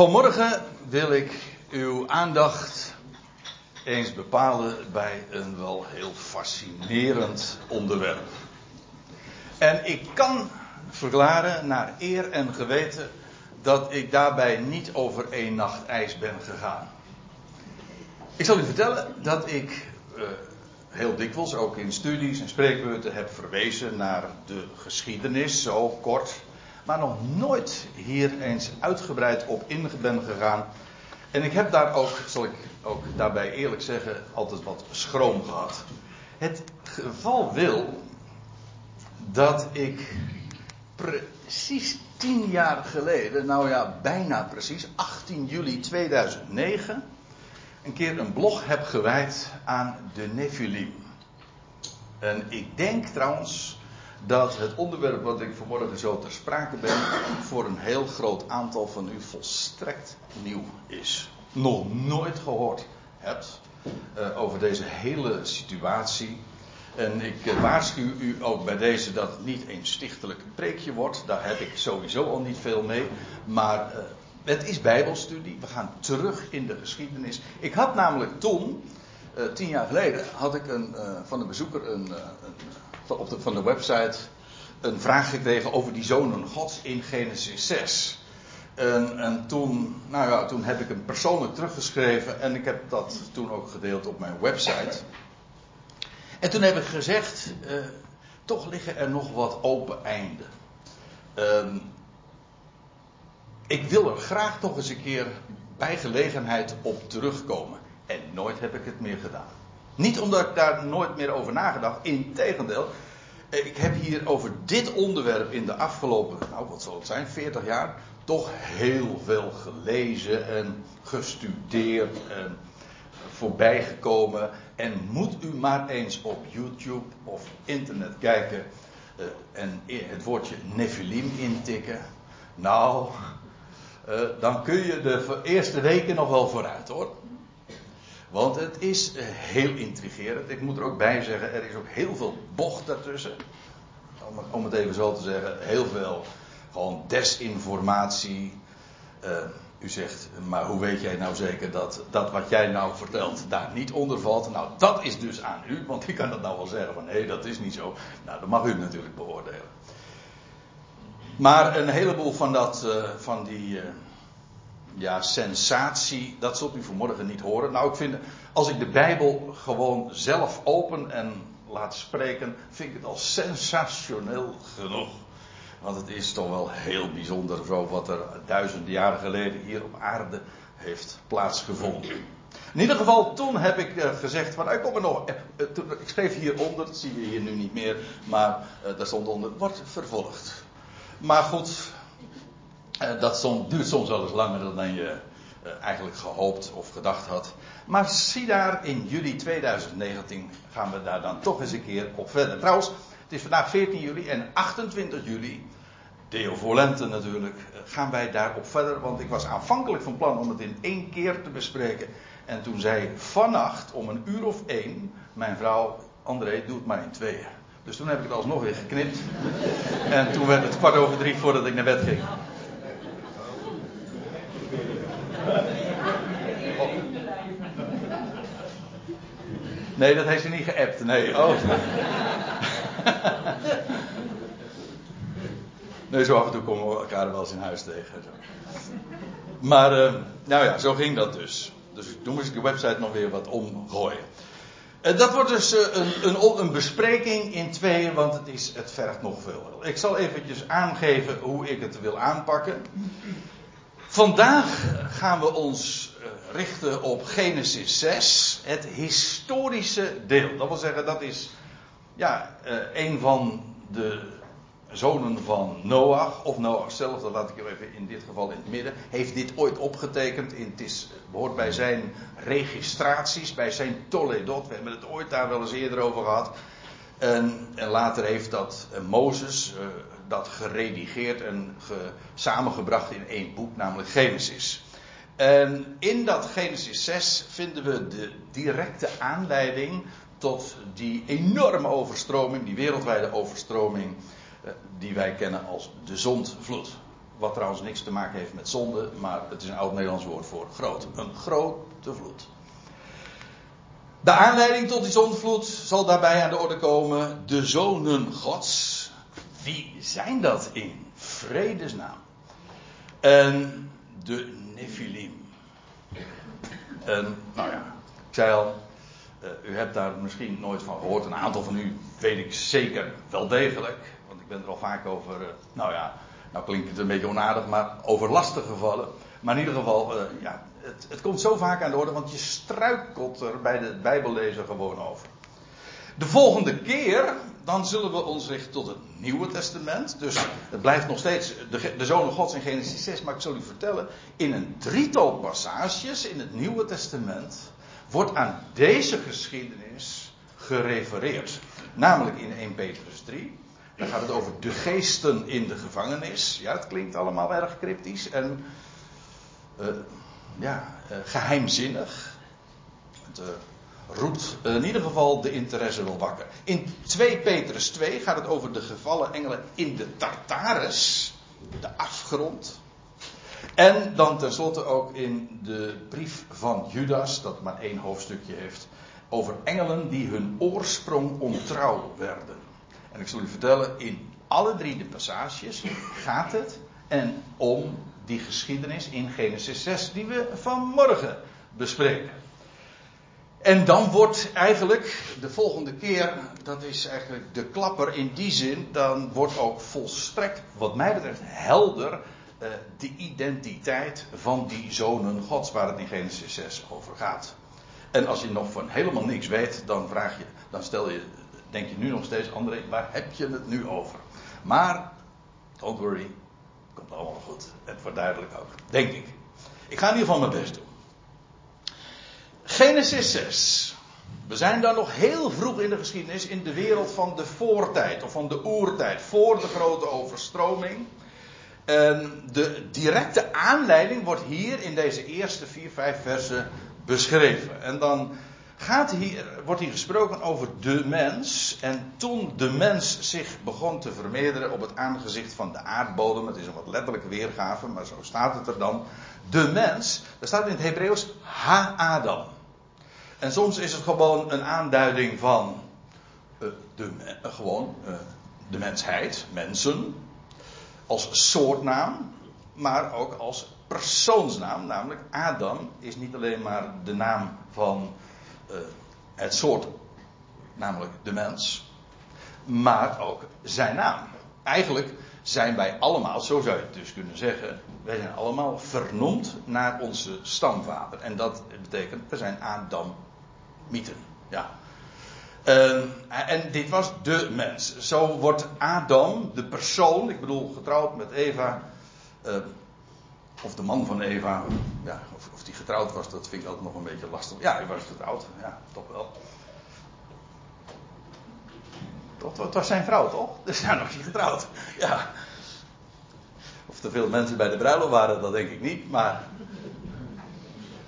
Vanmorgen wil ik uw aandacht eens bepalen bij een wel heel fascinerend onderwerp. En ik kan verklaren naar eer en geweten dat ik daarbij niet over één nacht ijs ben gegaan. Ik zal u vertellen dat ik uh, heel dikwijls ook in studies en spreekbeurten heb verwezen naar de geschiedenis, zo kort maar nog nooit hier eens uitgebreid op in ben gegaan. En ik heb daar ook, zal ik ook daarbij eerlijk zeggen, altijd wat schroom gehad. Het geval wil dat ik precies tien jaar geleden, nou ja, bijna precies, 18 juli 2009, een keer een blog heb gewijd aan de Nephilim. En ik denk trouwens dat het onderwerp wat ik vanmorgen zo ter sprake ben, voor een heel groot aantal van u volstrekt nieuw is. Nog nooit gehoord hebt uh, over deze hele situatie. En ik uh, waarschuw u ook bij deze dat het niet een stichtelijk preekje wordt. Daar heb ik sowieso al niet veel mee. Maar uh, het is Bijbelstudie. We gaan terug in de geschiedenis. Ik had namelijk toen, tien jaar geleden, had ik een, van een bezoeker een, een op de, van de website een vraag gekregen over die zonen Gods in Genesis 6. En, en, toen, nou ja, toen heb ik hem persoonlijk teruggeschreven en ik heb dat toen ook gedeeld op mijn website. En toen heb ik gezegd, uh, toch liggen er nog wat open einden. Uh, ik wil er graag toch eens een keer bij gelegenheid op terugkomen. En nooit heb ik het meer gedaan. Niet omdat ik daar nooit meer over nagedacht. Integendeel. Ik heb hier over dit onderwerp in de afgelopen, nou wat zal het zijn, 40 jaar. Toch heel veel gelezen en gestudeerd en voorbijgekomen. En moet u maar eens op YouTube of internet kijken. Uh, en het woordje Nephilim intikken. Nou, uh, dan kun je de eerste weken nog wel vooruit hoor. Want het is eh, heel intrigerend. Ik moet er ook bij zeggen, er is ook heel veel bocht daartussen. Om het even zo te zeggen, heel veel gewoon desinformatie. Uh, u zegt, maar hoe weet jij nou zeker dat dat wat jij nou vertelt daar niet onder valt? Nou, dat is dus aan u, want ik kan dat nou wel zeggen van nee, dat is niet zo. Nou, dat mag u natuurlijk beoordelen. Maar een heleboel van, dat, uh, van die. Ja, sensatie, dat zult u vanmorgen niet horen. Nou, ik vind, als ik de Bijbel gewoon zelf open en laat spreken, vind ik het al sensationeel genoeg. Want het is toch wel heel bijzonder zo wat er duizenden jaren geleden hier op aarde heeft plaatsgevonden. In ieder geval, toen heb ik uh, gezegd van, ik kom er nog, uh, toen, ik schreef hieronder, dat zie je hier nu niet meer, maar daar stond onder, wordt vervolgd. Maar goed, uh, dat duurt soms wel eens langer dan je uh, eigenlijk gehoopt of gedacht had. Maar zie daar, in juli 2019 gaan we daar dan toch eens een keer op verder. Trouwens, het is vandaag 14 juli en 28 juli, Deo Volente natuurlijk, uh, gaan wij daarop verder. Want ik was aanvankelijk van plan om het in één keer te bespreken. En toen zei vannacht om een uur of één mijn vrouw, André, doe het maar in tweeën. Dus toen heb ik het alsnog weer geknipt. En toen werd het kwart over drie voordat ik naar bed ging. Nee, dat heeft ze niet geappt. Nee, oh. Nee, zo af en toe komen we elkaar wel eens in huis tegen. Maar, uh, nou ja, zo ging dat dus. Dus toen moest ik de website nog weer wat omgooien. Uh, dat wordt dus uh, een, een, een, bespreking in tweeën, want het, is, het vergt nog veel. Ik zal eventjes aangeven hoe ik het wil aanpakken. Vandaag gaan we ons eh, richten op Genesis 6, het historische deel. Dat wil zeggen, dat is ja, uh, een van de zonen van Noach, of Noach zelf, dat laat ik even in dit geval in het midden, heeft dit ooit opgetekend. In, het is, behoort bij zijn registraties, bij zijn Toledot. We hebben het ooit daar wel eens eerder over gehad. En, en later heeft dat uh, Mozes, uh, dat geredigeerd en ge, samengebracht in één boek, namelijk Genesis. En in dat Genesis 6 vinden we de directe aanleiding tot die enorme overstroming, die wereldwijde overstroming, die wij kennen als de zondvloed. Wat trouwens niks te maken heeft met zonde, maar het is een oud Nederlands woord voor groot. Een grote vloed. De aanleiding tot die zondvloed zal daarbij aan de orde komen. De zonen Gods. Wie zijn dat in vredesnaam? En de Nephilim. En, nou ja, ik zei al, uh, u hebt daar misschien nooit van gehoord. Een aantal van u weet ik zeker wel degelijk. Want ik ben er al vaak over, uh, nou ja, nou klinkt het een beetje onaardig, maar over lastige gevallen. Maar in ieder geval, uh, ja, het, het, komt zo vaak aan de orde, want je struikelt er bij de Bijbellezer gewoon over. De volgende keer, dan zullen we ons richten tot het Nieuwe Testament. Dus het blijft nog steeds de, de Zoon Gods in Genesis 6, maar ik zal u vertellen, in een drietal passages in het Nieuwe Testament wordt aan deze geschiedenis gerefereerd. Namelijk in 1 Petrus 3. Dan gaat het over de geesten in de gevangenis. Ja, het klinkt allemaal erg cryptisch en uh, ja, uh, geheimzinnig. Het roept in ieder geval de interesse wel wakker. In 2 Petrus 2 gaat het over de gevallen engelen in de Tartarus, de afgrond. En dan tenslotte ook in de brief van Judas, dat maar één hoofdstukje heeft, over engelen die hun oorsprong ontrouw werden. En ik zal u vertellen, in alle drie de passages gaat het en om die geschiedenis in Genesis 6 die we vanmorgen bespreken. En dan wordt eigenlijk de volgende keer, dat is eigenlijk de klapper in die zin, dan wordt ook volstrekt, wat mij betreft, helder uh, de identiteit van die zonen Gods, waar het in Genesis 6 over gaat. En als je nog van helemaal niks weet, dan vraag je, dan stel je, denk je nu nog steeds, André, waar heb je het nu over? Maar, don't worry, komt allemaal goed. Het wordt duidelijk ook, denk ik. Ik ga in ieder geval mijn best doen. Genesis 6. We zijn dan nog heel vroeg in de geschiedenis in de wereld van de voortijd of van de oertijd, voor de grote overstroming. En de directe aanleiding wordt hier in deze eerste vier, vijf versen beschreven. En dan gaat hier, wordt hier gesproken over de mens. En toen de mens zich begon te vermeerderen op het aangezicht van de aardbodem. Het is een wat letterlijke weergave, maar zo staat het er dan. De mens, daar staat in het Hebreeuws Ha-Adam. En soms is het gewoon een aanduiding van uh, de, uh, gewoon, uh, de mensheid, mensen, als soortnaam, maar ook als persoonsnaam. Namelijk Adam is niet alleen maar de naam van het soort, namelijk de mens, maar ook zijn naam. Eigenlijk zijn wij allemaal, zo zou je het dus kunnen zeggen, wij zijn allemaal vernoemd naar onze stamvader. En dat betekent, we zijn Adam mythen. Ja. Uh, en dit was de mens. Zo wordt Adam, de persoon, ik bedoel getrouwd met Eva, uh, of de man van Eva, ja, of, of die getrouwd was, dat vind ik altijd nog een beetje lastig. Ja, hij was getrouwd, ja, toch wel. Toch, het was zijn vrouw, toch? Dus ja, nog niet getrouwd. Ja. Of er veel mensen bij de bruiloft waren, dat denk ik niet, maar.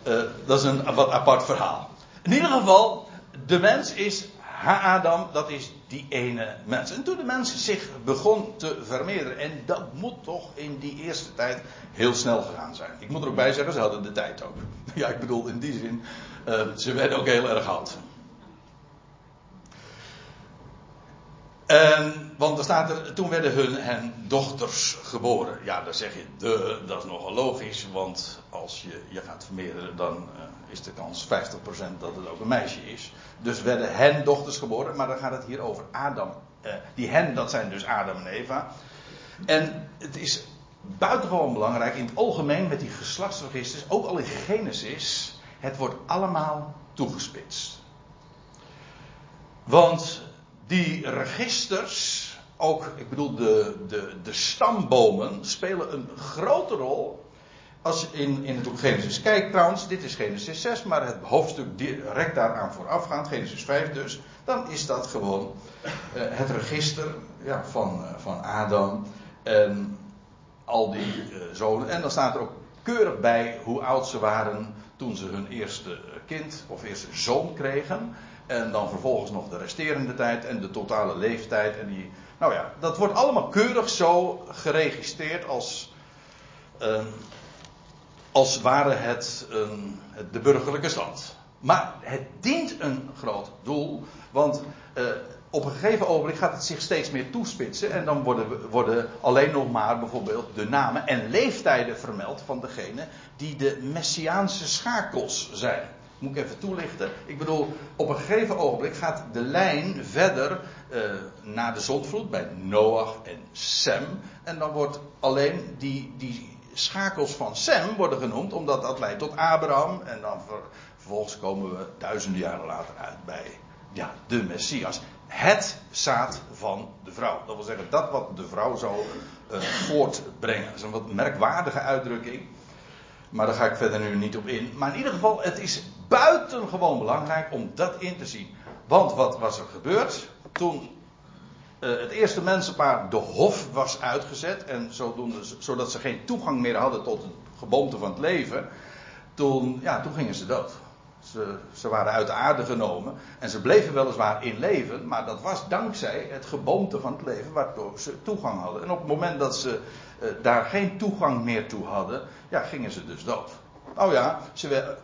Uh, dat is een wat apart verhaal. In ieder geval, de mens is Ha-Adam, dat is die ene mens. En toen de mens zich begon te vermeerderen, en dat moet toch in die eerste tijd heel snel gegaan zijn. Ik moet er ook bij zeggen, ze hadden de tijd ook. Ja, ik bedoel in die zin, uh, ze werden ook heel erg oud. En, want er staat er, toen werden hun hen dochters geboren. Ja, dan zeg je, de, dat is nogal logisch, want als je je gaat vermeerderen, dan uh, is de kans 50% dat het ook een meisje is. Dus werden hen dochters geboren, maar dan gaat het hier over Adam. Uh, die hen, dat zijn dus Adam en Eva. En het is buitengewoon belangrijk in het algemeen met die geslachtsregisters, ook al in Genesis, het wordt allemaal toegespitst. Want die registers, ook, ik bedoel, de, de, de stambomen, spelen een grote rol. Als in, in het boek Genesis kijkt, trouwens, dit is Genesis 6, maar het hoofdstuk direct daaraan voorafgaand, Genesis 5 dus, dan is dat gewoon uh, het register ja, van, uh, van Adam en al die uh, zonen. En dan staat er ook keurig bij hoe oud ze waren toen ze hun eerste kind of eerste zoon kregen. En dan vervolgens nog de resterende tijd en de totale leeftijd. En die, nou ja, dat wordt allemaal keurig zo geregistreerd als uh, als ware het de burgerlijke stand. Maar het dient een groot doel, want uh, op een gegeven ogenblik gaat het zich steeds meer toespitsen. En dan worden, worden alleen nog maar bijvoorbeeld de namen en leeftijden vermeld van degene die de messiaanse schakels zijn. Moet ik even toelichten. Ik bedoel, op een gegeven ogenblik gaat de lijn verder uh, naar de zondvloed bij Noach en Sem. En dan wordt alleen die, die schakels van Sem worden genoemd, omdat dat leidt tot Abraham. En dan vervolgens komen we duizenden jaren later uit bij ja, de Messias het zaad van de vrouw. Dat wil zeggen, dat wat de vrouw zou uh, voortbrengen. Dat is een wat merkwaardige uitdrukking. Maar daar ga ik verder nu niet op in. Maar in ieder geval, het is buitengewoon belangrijk om dat in te zien. Want wat was er gebeurd toen uh, het eerste mensenpaar de hof was uitgezet. En zodoende, zodat ze geen toegang meer hadden tot het geboomte van het leven. Toen, ja, toen gingen ze dood. Ze, ze, waren uit de aarde genomen. En ze bleven weliswaar in leven. Maar dat was dankzij het geboomte van het leven waardoor ze toegang hadden. En op het moment dat ze uh, daar geen toegang meer toe hadden. Ja, gingen ze dus dood. Nou ja, ze,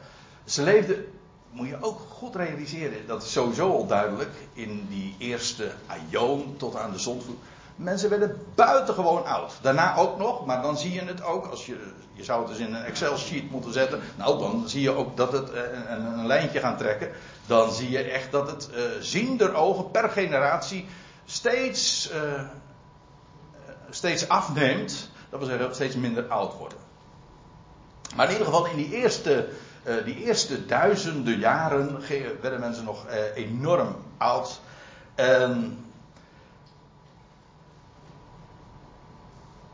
ze leefden. Moet je ook goed realiseren. Dat is sowieso al duidelijk. In die eerste aion tot aan de zondvloed. Mensen werden buitengewoon oud. Daarna ook nog, maar dan zie je het ook. Als je, je zou het dus in een Excel-sheet moeten zetten. Nou, dan zie je ook dat het eh, een, een lijntje gaan trekken. Dan zie je echt dat het uh, ziender ogen per generatie steeds, uh, steeds afneemt. Dat wil zeggen, steeds minder oud worden. Maar in ieder geval in die eerste, die eerste duizenden jaren werden mensen nog enorm oud. En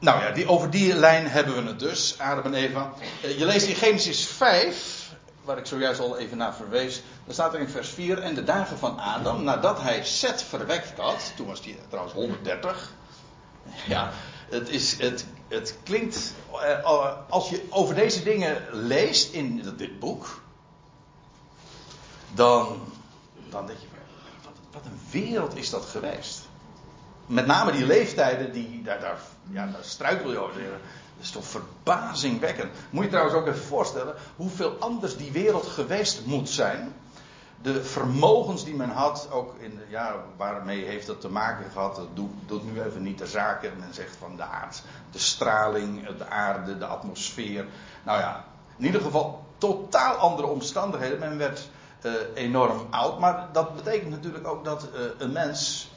Nou ja, die, over die lijn hebben we het dus, Adam en Eva. Eh, je leest in Genesis 5, waar ik zojuist al even naar verwees. Dan staat er in vers 4: En de dagen van Adam, nadat hij Seth verwekt had. Toen was hij trouwens 130. Ja, het, is, het, het klinkt. Eh, als je over deze dingen leest in dit boek. Dan, dan denk je: wat, wat een wereld is dat geweest met name die leeftijden, die, daar, daar, ja, daar struikel je over. Dat is toch verbazingwekkend. Moet je trouwens ook even voorstellen hoeveel anders die wereld geweest moet zijn. De vermogens die men had, ook in, ja, waarmee heeft dat te maken gehad, dat doet, nu even niet de zaken. Men zegt van de aard, de straling, de aarde, de atmosfeer. Nou ja, in ieder geval totaal andere omstandigheden. Men werd uh, enorm oud, maar dat betekent natuurlijk ook dat uh, een mens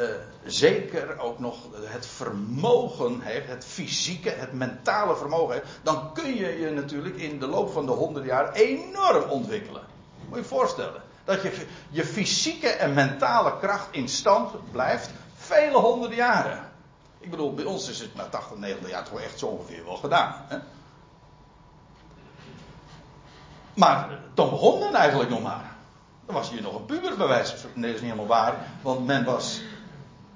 uh, zeker ook nog het vermogen heeft, het fysieke, het mentale vermogen heeft, dan kun je je natuurlijk in de loop van de honderden jaar enorm ontwikkelen. Moet je je voorstellen. Dat je je fysieke en mentale kracht in stand blijft vele honderden jaren. Ik bedoel, bij ons is het na 80, 90 jaar toch echt zo ongeveer wel gedaan. Hè? Maar dan begon men eigenlijk nog maar. Dan was je nog een puber bij. Nee, dat is niet helemaal waar. Want men was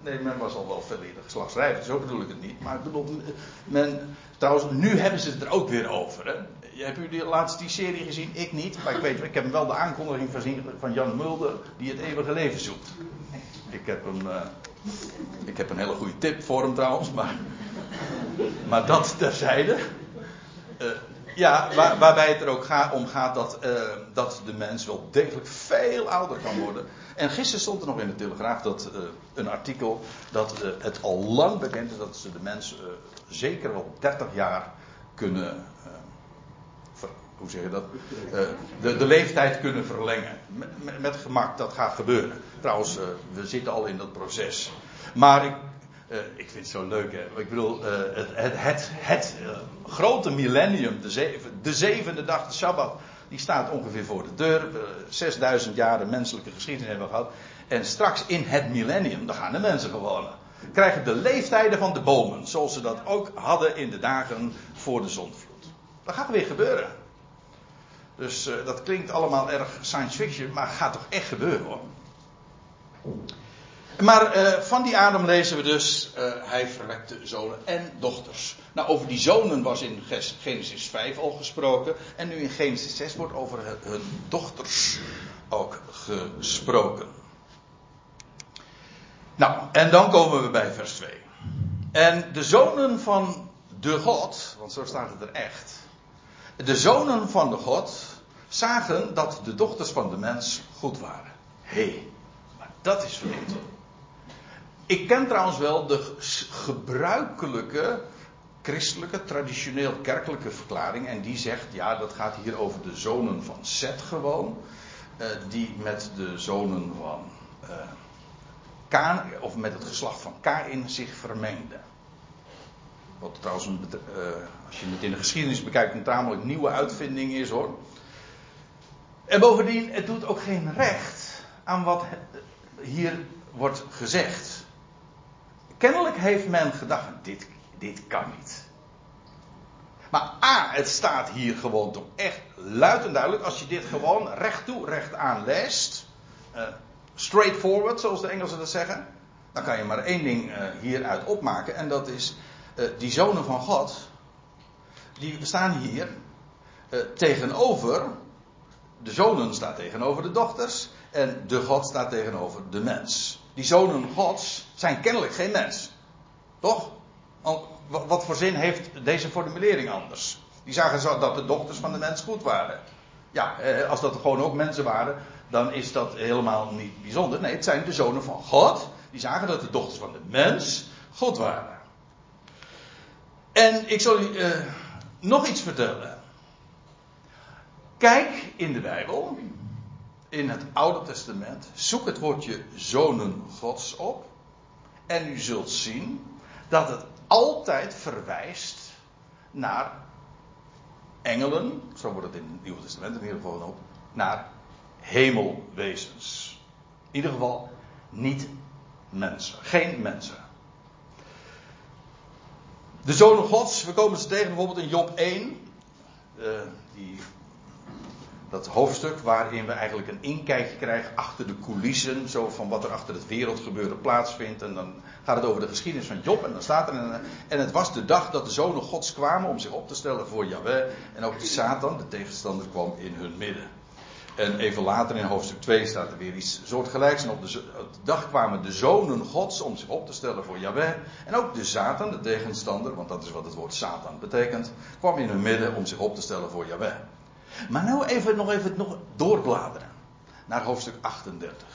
Nee, men was al wel veel eerder geslachtsrijp, zo bedoel ik het niet. Maar ik bedoel, men, trouwens, nu hebben ze het er ook weer over. Hè? Hebt u die, laatst die serie gezien? Ik niet, maar ik weet, ik heb wel de aankondiging gezien van Jan Mulder, die het eeuwige leven zoekt. Ik heb een, uh, ik heb een hele goede tip voor hem trouwens, maar, maar dat terzijde. Uh, ja, waar, waarbij het er ook om gaat dat, uh, dat de mens wel degelijk veel ouder kan worden. En gisteren stond er nog in de Telegraaf dat, uh, een artikel dat uh, het al lang bekend is dat ze de mens zeker wel 30 jaar kunnen. Ver, hoe zeg je dat? de, de leeftijd kunnen verlengen. Met, met, gemak, dat gaat gebeuren. Trouwens, we zitten al in dat proces. Maar ik, uh, ik vind het zo leuk, hè. Ik bedoel, uh, het, het, het, het uh, grote millennium, de, zeven, de zevende dag, de Sabbat, die staat ongeveer voor de deur. 6000 jaar menselijke geschiedenis hebben gehad. En straks in het millennium, dan gaan de mensen gewoon. Krijgen de leeftijden van de bomen, zoals ze dat ook hadden in de dagen voor de zondvloed. Dat gaat weer gebeuren. Dus dat klinkt allemaal erg science fiction, maar gaat toch echt gebeuren hoor. Maar uh, van die Adam lezen we dus, uh, hij verwekte zonen en dochters. Nou, over die zonen was in Genesis 5 al gesproken. En nu in Genesis 6 wordt over hun dochters ook gesproken. Nou, en dan komen we bij vers 2. En de zonen van de God, want zo staat het er echt. De zonen van de God zagen dat de dochters van de mens goed waren. Hé, hey, maar dat is vreemd. Ik ken trouwens wel de gebruikelijke christelijke, traditioneel kerkelijke verklaring. En die zegt, ja, dat gaat hier over de zonen van Seth gewoon. Uh, die met de zonen van uh, Kaan, of met het geslacht van Kain zich vermengden. Wat trouwens, een, uh, als je het in de geschiedenis bekijkt, een tamelijk nieuwe uitvinding is hoor. En bovendien, het doet ook geen recht aan wat hier wordt gezegd. Kennelijk heeft men gedacht, dit, dit kan niet. Maar A, het staat hier gewoon toch echt luid en duidelijk. Als je dit gewoon recht toe, recht aan leest. Uh, straightforward, zoals de Engelsen dat zeggen. Dan kan je maar één ding uh, hieruit opmaken. En dat is, uh, die zonen van God. Die staan hier tegenover. De zonen staan tegenover de dochters. En de God staat tegenover de mens. Die zonen Gods zijn kennelijk geen mens. Toch? Wat voor zin heeft deze formulering anders? Die zagen zo dat de dochters van de mens goed waren. Ja, als dat gewoon ook mensen waren, dan is dat helemaal niet bijzonder. Nee, het zijn de zonen van God. Die zagen dat de dochters van de mens goed waren. En ik zal u uh, nog iets vertellen. Kijk in de Bijbel, in het Oude Testament, zoek het woordje zonen Gods op. En u zult zien dat het altijd verwijst naar engelen, zo wordt het in het Nieuwe Testament in ieder geval genoemd, naar hemelwezens. In ieder geval niet mensen, geen mensen. De zonen Gods, we komen ze tegen bijvoorbeeld in Job 1, uh, die dat hoofdstuk waarin we eigenlijk een inkijkje krijgen achter de coulissen, zo van wat er achter het wereldgebeuren plaatsvindt. En dan gaat het over de geschiedenis van Job en dan staat er, en, en het was de dag dat de zonen gods kwamen om zich op te stellen voor Yahweh. En ook de Satan, de tegenstander, kwam in hun midden. En even later in hoofdstuk 2 staat er weer iets soortgelijks. En op de, dag kwamen de zonen gods om zich op te stellen voor Yahweh. En ook de Satan, de tegenstander, want dat is wat het woord Satan betekent, kwam in hun midden om zich op te stellen voor Yahweh. Maar nou even nog even nog doorbladeren. Naar hoofdstuk 38.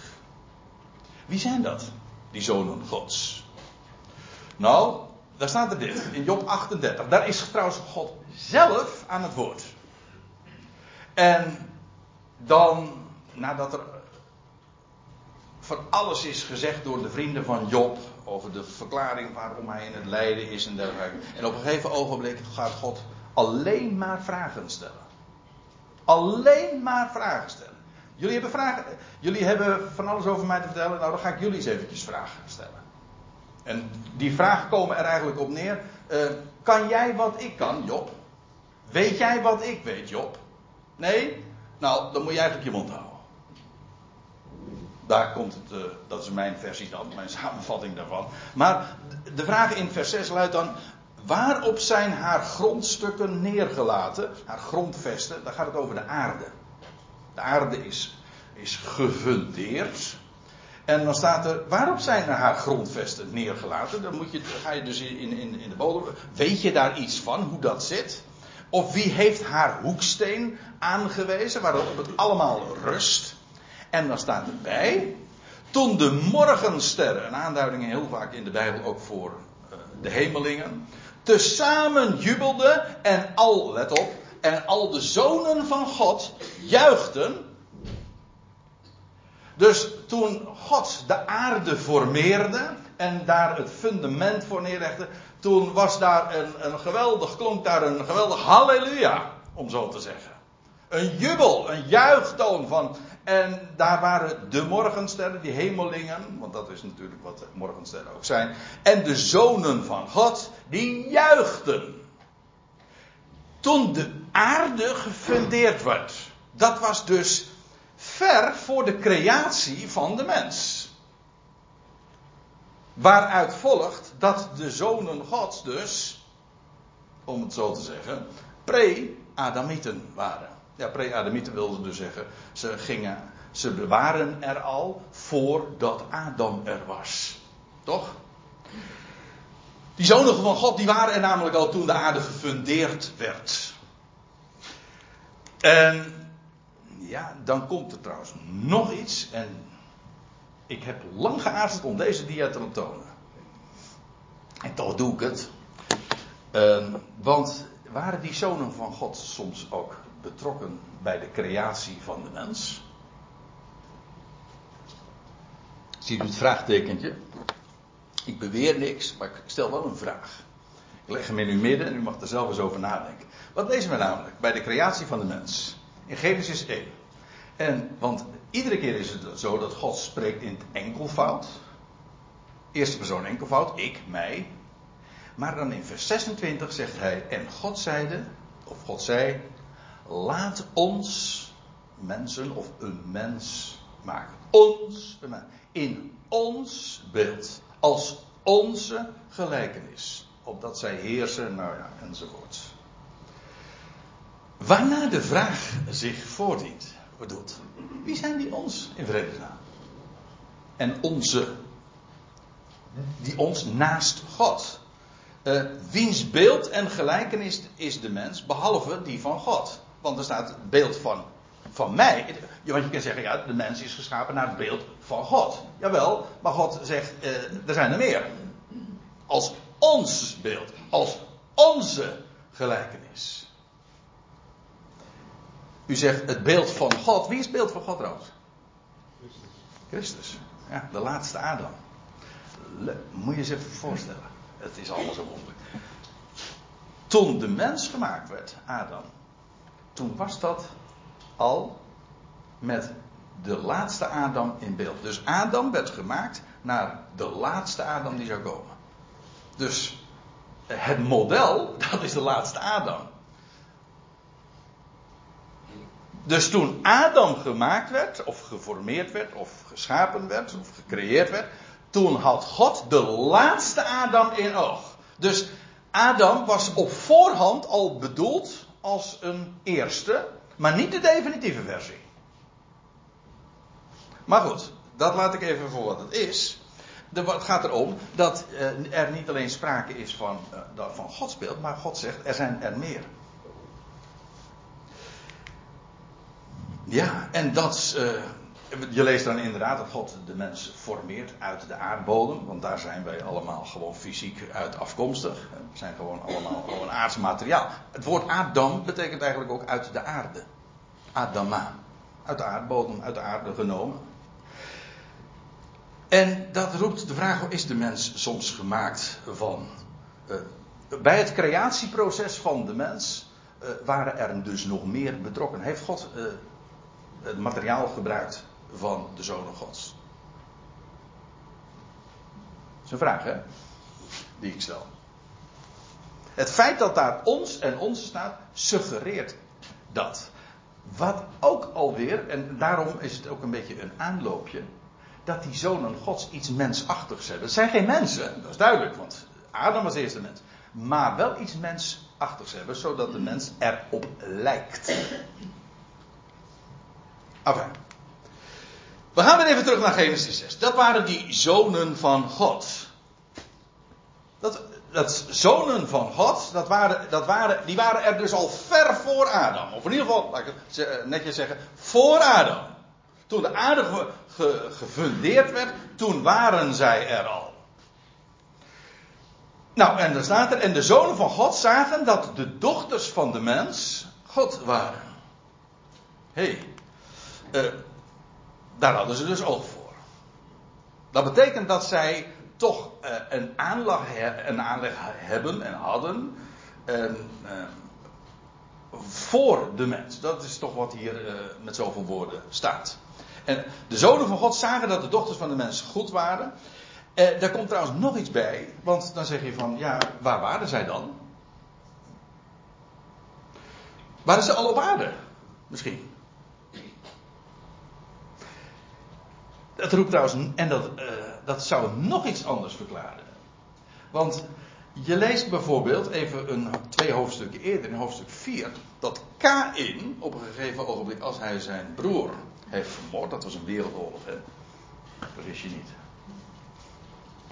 Wie zijn dat? Die zonen gods. Nou, daar staat er dit. In Job 38. Daar is trouwens God zelf aan het woord. En dan, nadat er van alles is gezegd door de vrienden van Job. Over de verklaring waarom hij in het lijden is en dergelijke. En op een gegeven ogenblik gaat God alleen maar vragen stellen. Alleen maar vragen stellen. Jullie hebben, vragen, jullie hebben van alles over mij te vertellen. Nou, dan ga ik jullie eens eventjes vragen stellen. En die vragen komen er eigenlijk op neer. Uh, kan jij wat ik kan, Job? Weet jij wat ik weet, Job? Nee? Nou, dan moet je eigenlijk je mond houden. Daar komt het, uh, dat is mijn versie dan, mijn samenvatting daarvan. Maar de vraag in vers 6 luidt dan: Waarop zijn haar grondstukken neergelaten? Haar grondvesten, daar gaat het over de aarde. De aarde is, is gefundeerd. En dan staat er, waarop zijn haar grondvesten neergelaten? Dan moet je, ga je dus in, in, in de bodem. Weet je daar iets van, hoe dat zit? Of wie heeft haar hoeksteen aangewezen, waarop het allemaal rust? En dan staat erbij, toen de morgensterren, een aanduiding heel vaak in de Bijbel ook voor uh, de hemelingen tezamen jubelde en al, let op, en al de zonen van God juichten. Dus toen God de aarde formeerde en daar het fundament voor neerlegde, toen was daar een, een geweldig, klonk daar een geweldig halleluja, om zo te zeggen. Een jubel, een juichtoon van en daar waren de morgensterren, die hemelingen, want dat is natuurlijk wat morgensterren ook zijn. En de zonen van God, die juichten. Toen de aarde gefundeerd werd. Dat was dus ver voor de creatie van de mens. Waaruit volgt dat de zonen Gods dus, om het zo te zeggen, pre-Adamieten waren. Ja, pre-Adamieten wilden dus zeggen, ze gingen, ze waren er al voordat Adam er was. Toch? Die zonen van God, die waren er namelijk al toen de aarde gefundeerd werd. En ja, dan komt er trouwens nog iets. En ik heb lang geaarzeld om deze dia te tonen. En toch doe ik het. Uh, want waren die zonen van God soms ook betrokken bij de creatie van de mens? Ziet u het vraagtekentje? Ik beweer niks, maar ik stel wel een vraag. Ik leg hem in uw midden en u mag er zelf eens over nadenken. Wat lezen we namelijk bij de creatie van de mens? In Genesis 1. En, want iedere keer is het zo dat God spreekt in het enkelvoud. Eerste persoon enkelvoud, ik, mij. Maar dan in vers 26 zegt hij, en God zeide, of God zei, laat ons mensen of een mens maken. Ons, in ons beeld. Als onze gelijkenis. Opdat zij heersen, nou ja, enzovoort. Waarna de vraag zich voordient bedoelt. Wie zijn die ons in vredesnaam? En onze. Die ons naast God. Uh, wiens beeld en gelijkenis is de mens, behalve die van God. Want er staat beeld van, van mij. Want je kan zeggen, ja, de mens is geschapen naar het beeld van God. Jawel, maar God zegt, uh, er zijn er meer. Als ons beeld, als onze gelijkenis. U zegt het beeld van God. Wie is het beeld van God trouwens? Christus. Christus. Ja, de laatste Adam. Moet je je voorstellen. Het is allemaal zo wonderlijk. Toen de mens gemaakt werd, Adam. Toen was dat al met de laatste Adam in beeld. Dus Adam werd gemaakt naar de laatste Adam die zou komen. Dus het model, dat is de laatste Adam. Dus toen Adam gemaakt werd, of geformeerd werd, of geschapen werd, of gecreëerd werd, toen had God de laatste Adam in oog. Dus Adam was op voorhand al bedoeld als een eerste, maar niet de definitieve versie. Maar goed, dat laat ik even voor wat het is. het gaat erom dat eh, er niet alleen sprake is van, uh, van Gods beeld, maar God zegt er zijn er meer. Ja, en dat. Uh, je leest dan inderdaad dat God de mens formeert uit de aardbodem. Want daar zijn wij allemaal gewoon fysiek uit afkomstig. We zijn gewoon allemaal gewoon aards materiaal. Het woord Adam betekent eigenlijk ook uit de aarde. Adama. Uit de aardbodem, uit de aarde genomen. En dat roept de vraag: is de mens soms gemaakt van. Uh, bij het creatieproces van de mens uh, waren er dus nog meer betrokken. Heeft God uh, het materiaal gebruikt van de zonen gods? Dat is een vraag, hè? Die ik stel. Het feit dat daar ons en onze staat, suggereert dat. Wat ook alweer, en daarom is het ook een beetje een aanloopje, dat die zonen gods iets mensachtigs hebben. Het zijn geen mensen, dat is duidelijk, want Adam was de eerste mens. Maar wel iets mensachtigs hebben, zodat de mens erop lijkt. Enfin. We gaan weer even terug naar Genesis 6. Dat waren die zonen van God. Dat, dat zonen van God, dat waren, dat waren, die waren er dus al ver voor Adam. Of in ieder geval, laat ik het eh, netjes zeggen, voor Adam. Toen de aarde ge, ge, gefundeerd werd, toen waren zij er al. Nou, en dan staat er, en de zonen van God zagen dat de dochters van de mens God waren. Hé, hey, uh, daar hadden ze dus oog voor. Dat betekent dat zij toch uh, een, aanleg, een aanleg hebben en hadden uh, voor de mens. Dat is toch wat hier met zoveel woorden staat. En de zonen van God zagen dat de dochters van de mens goed waren. daar komt trouwens nog iets bij, want dan zeg je van, ja, waar waren zij dan? Waren ze al op aarde? Misschien. Dat roept trouwens, en dat, uh, dat zou nog iets anders verklaren. Want je leest bijvoorbeeld, even een, twee hoofdstukken eerder, in hoofdstuk 4, dat Kain op een gegeven ogenblik, als hij zijn broer heeft vermoord, dat was een wereldoorlog, hè? Wist je niet.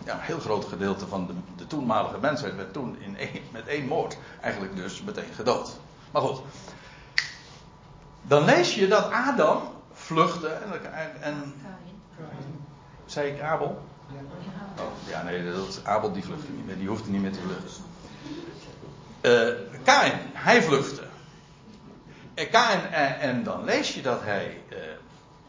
ja, een heel groot gedeelte van de, de toenmalige mensheid werd toen in met één moord eigenlijk dus meteen gedood. Maar goed. Dan lees je dat Adam vluchtte en, en, en zei ik Abel? Oh, ja, nee, dat, Abel die vluchtte niet meer, die hoefde niet meer te vluchten. Uh, Kain, hij vluchtte. En Kain, en, en, dan lees je dat hij uh,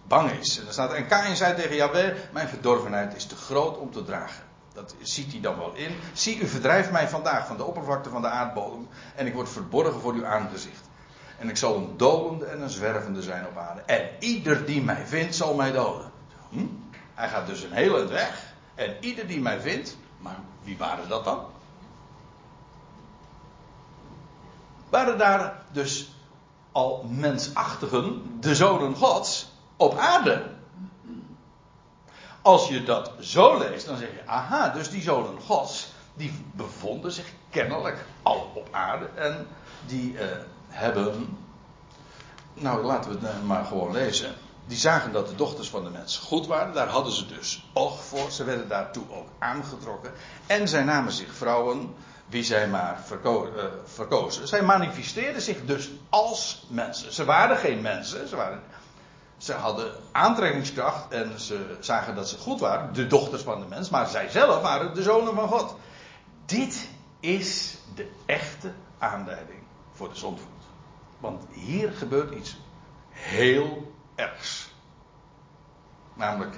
bang is. En, dan staat, en Kain zei tegen Jahweh, mijn verdorvenheid is te groot om te dragen. Dat ziet hij dan wel in. Zie, u verdrijft mij vandaag van de oppervlakte van de aardbodem. En ik word verborgen voor uw aangezicht. En ik zal een dolende en een zwervende zijn op aarde. En ieder die mij vindt, zal mij doden. Hm? Hij gaat dus een hele weg. En ieder die mij vindt. Maar wie waren dat dan? Waren daar dus al mensachtigen, de zonen Gods, op aarde? Als je dat zo leest, dan zeg je, aha, dus die zonen Gods, die bevonden zich kennelijk al op aarde en die eh, hebben, nou laten we het maar gewoon lezen. Die zagen dat de dochters van de mens goed waren, daar hadden ze dus oog voor, ze werden daartoe ook aangetrokken. En zij namen zich vrouwen, wie zij maar uh, verkozen. Zij manifesteerden zich dus als mensen. Ze waren geen mensen, ze waren ze hadden aantrekkingskracht en ze zagen dat ze goed waren, de dochters van de mens, maar zij zelf waren de zonen van God. Dit is de echte aanleiding voor de zondvloed. Want hier gebeurt iets heel ergs. Namelijk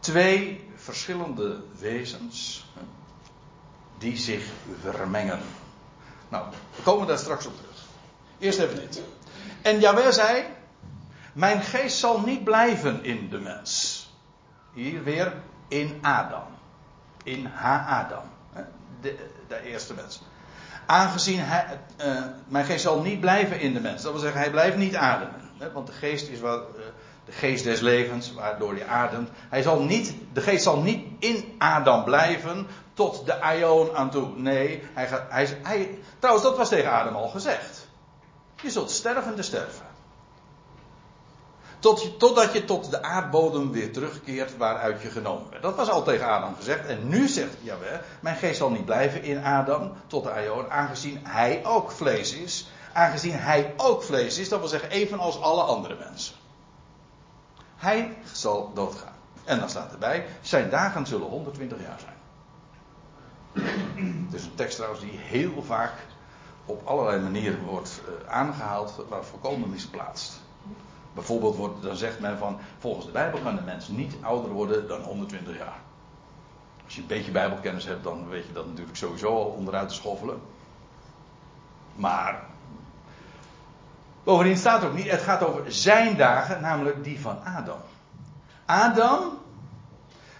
twee verschillende wezens die zich vermengen. Nou, we komen daar straks op terug. Eerst even dit. En Jawel zei, mijn geest zal niet blijven in de mens. Hier weer in Adam. In Ha-Adam. De, de, eerste mens. Aangezien hij, uh, mijn geest zal niet blijven in de mens. Dat wil zeggen, hij blijft niet ademen. Want de geest is wat, uh, de geest des levens, waardoor hij ademt. Hij zal niet, de geest zal niet in Adam blijven tot de aion aan toe. Nee, hij gaat, hij, hij, trouwens, dat was tegen Adam al gezegd. Je zult stervende sterven. Tot je, totdat je tot de aardbodem weer terugkeert waaruit je genomen werd. Dat was al tegen Adam gezegd. En nu zegt Jawel, mijn geest zal niet blijven in Adam tot de Aion, aangezien hij ook vlees is. Aangezien hij ook vlees is, dat wil zeggen evenals alle andere mensen. Hij zal doodgaan. En dan staat erbij, zijn dagen zullen 120 jaar zijn. Het is een tekst trouwens die heel vaak op allerlei manieren wordt uh, aangehaald, maar volkomen misplaatst. Bijvoorbeeld wordt, dan zegt men van, volgens de Bijbel kan de mens niet ouder worden dan 120 jaar. Als je een beetje Bijbelkennis hebt, dan weet je dat natuurlijk sowieso al onderuit te schoffelen. Maar, bovendien staat ook niet, het gaat over zijn dagen, namelijk die van Adam. Adam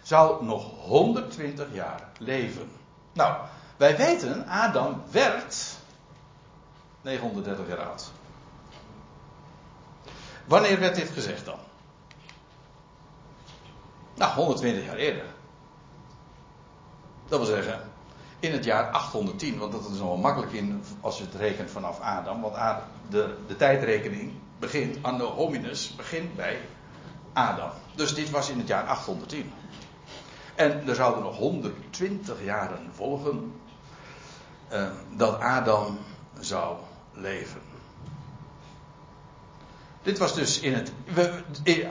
zou nog 120 jaar leven. Nou, wij weten, Adam werd 930 jaar oud. Wanneer werd dit gezegd dan? Nou, 120 jaar eerder. Dat wil zeggen, in het jaar 810, want dat is nog wel makkelijk in als je het rekent vanaf Adam, want de, de tijdrekening begint, anno hominus, begint bij Adam. Dus dit was in het jaar 810. En er zouden nog 120 jaren volgen eh, dat Adam zou leven. Dit was dus in het.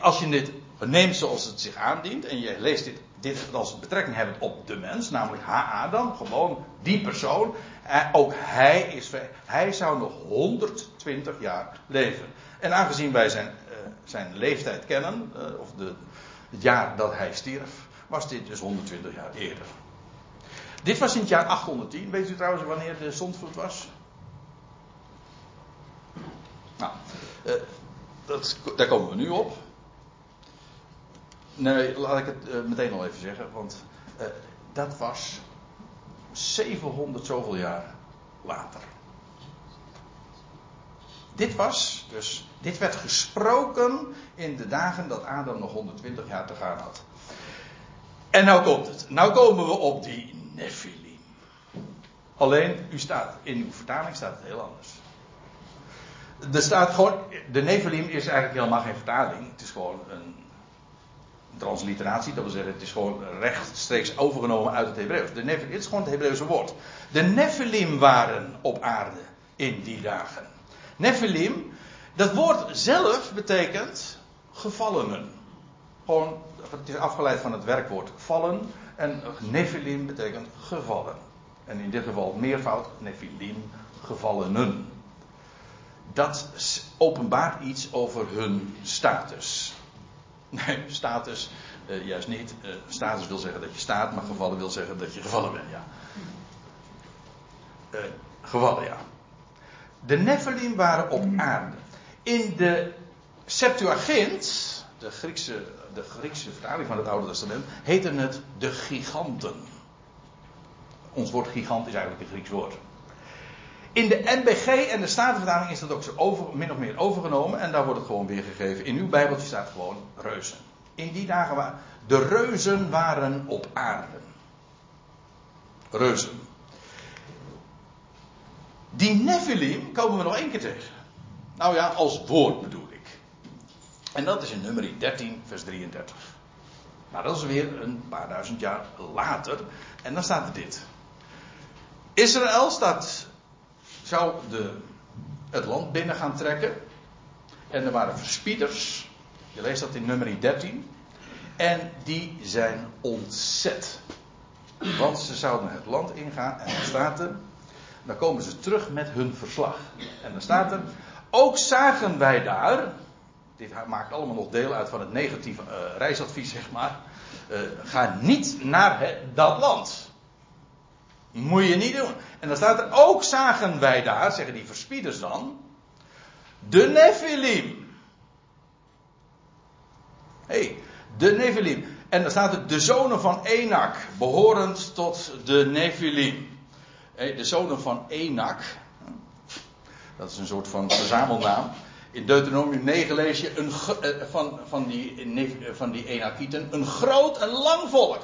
Als je dit neemt zoals het zich aandient. en je leest dit, dit als betrekking hebben op de mens, namelijk Ha-Adam, gewoon die persoon. Eh, ook hij, is, hij zou nog 120 jaar leven. En aangezien wij zijn, uh, zijn leeftijd kennen, uh, of de, het jaar dat hij stierf, was dit dus 120 jaar eerder. Dit was in het jaar 810. Weet u trouwens wanneer de zondvloed was? Nou, dat, daar komen we nu op. Nee, laat ik het uh, meteen al even zeggen, want uh, dat was 700 zoveel jaar later. Dit was, dus, dit werd gesproken in de dagen dat Adam nog 120 jaar te gaan had. En nou komt het. Nou komen we op die Nephilim. Alleen, u staat, in uw vertaling staat het heel anders. Er staat gewoon, de Nephilim is eigenlijk helemaal geen vertaling. Het is gewoon een, transliteratie, dat wil zeggen, het is gewoon rechtstreeks overgenomen uit het Hebreeuws. De het is gewoon het Hebreeuwse woord. De Nephilim waren op aarde in die dagen. Nephilim, dat woord zelf betekent gevallenen. Gewoon, het is afgeleid van het werkwoord vallen. En Nephilim betekent gevallen. En in dit geval meervoud, Nephilim, gevallenen. Dat openbaart iets over hun status. Nee, status uh, juist niet. Uh, status wil zeggen dat je staat, maar gevallen wil zeggen dat je gevallen bent, ja. Uh, gevallen, ja. De Nephilim waren op aarde. In de Septuagint, de Griekse, de Griekse vertaling van het Oude Testament, heten het de giganten. Ons woord gigant is eigenlijk een Grieks woord. In de NBG en de Statenvertaling is dat ook zo over, min of meer overgenomen. En daar wordt het gewoon weergegeven. In uw Bijbeltje staat gewoon reuzen. In die dagen waren. De reuzen waren op aarde. Reuzen. Die Nephilim komen we nog één keer tegen. Nou ja, als woord bedoel ik. En dat is in nummer 13, vers 33. Maar dat is weer een paar duizend jaar later. En dan staat er dit. Israël staat zou de, het land binnen gaan trekken. En er waren verspieders. Je leest dat in nummer 13. En die zijn ontzet. Want ze zouden het land ingaan. En dan staat er. Dan komen ze terug met hun verslag. En dan staat er. Ook zagen wij daar. Dit maakt allemaal nog deel uit van het negatieve uh, reisadvies, zeg maar. Uh, ga niet naar dat land. Moet je niet doen. En dan staat er ook zagen wij daar, zeggen die verspieders dan, de Nephilim. Hé, hey, de Nephilim. En dan staat er de zonen van Enak, behorend tot de Nephilim. Hey, de zonen van Enak, dat is een soort van verzamelnaam. In Deuteronomium 9 lees je een, eh, van, van, die, van die Enakieten een groot en lang volk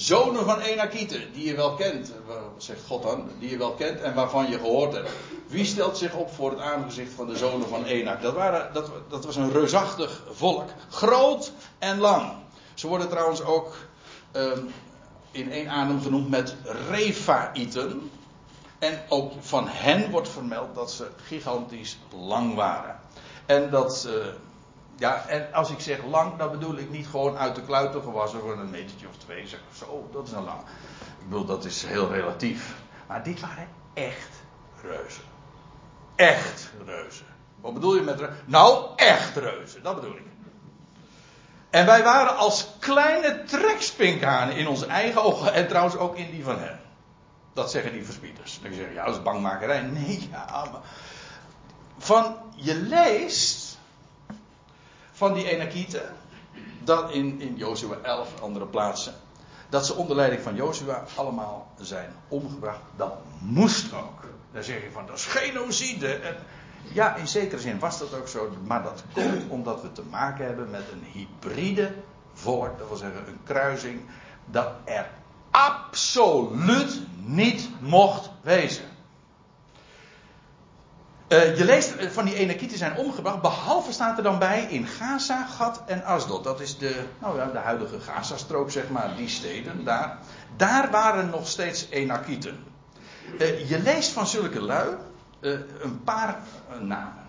zonen van Enakieten, die je wel kent, zegt God dan, die je wel kent en waarvan je gehoord hebt. Wie stelt zich op voor het aangezicht van de zonen van Enak? Dat, waren, dat, dat was een reusachtig volk, groot en lang. Ze worden trouwens ook um, in één adem genoemd met Refaïten. En ook van hen wordt vermeld dat ze gigantisch lang waren. En dat, uh, ja, en als ik zeg lang, dan bedoel ik niet gewoon uit de kluiten gewassen voor een metertje of twee. Zeg zo, dat is een lang. Ik bedoel, dat is heel relatief. Maar dit waren echt reuzen. Echt reuzen. Wat bedoel je met reuzen? Nou, echt reuzen, dat bedoel ik. En wij waren als kleine trekspinkhanen in onze eigen ogen en trouwens ook in die van hen. Dat zeggen die verspieders. Dan zeg je, ja, dat is bangmakerij. Nee, ja, maar. Van, je leest van die Enakieten. Dat in, in Jozua 11 andere plaatsen. Dat ze onder leiding van Jozua allemaal zijn omgebracht. Dat moest ook. Dan zeg je van dat is genocide. En ja, in zekere zin was dat ook zo. Maar dat komt omdat we te maken hebben met een hybride volk. Dat wil zeggen een kruising. Dat er absoluut niet mocht wezen. Uh, je leest eh, van die Enakieten zijn omgebracht, behalve staat er dan bij in Gaza, Gat en Asdod. Dat is de, nou ja, de huidige Gaza-strook, zeg maar, die steden daar. Daar waren nog steeds Enakieten. Uh, je leest van zulke lui een paar namen.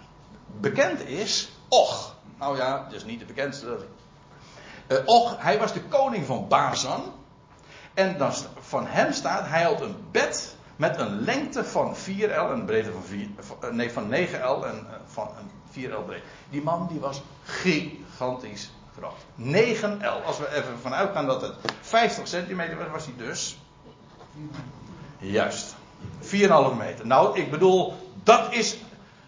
Bekend is Och. Nou ja, dus niet de bekendste. Och, hij was de koning van Bazan. En dan van hem staat, hij had een bed met een lengte van 4L en een breedte van, 4, eh, nee, van 9L en eh, van een 4L breed. Die man die was gigantisch groot. 9L. Als we even vanuit gaan dat het 50 centimeter was, was hij dus. Juist. 4,5 meter. Nou, ik bedoel, dat is.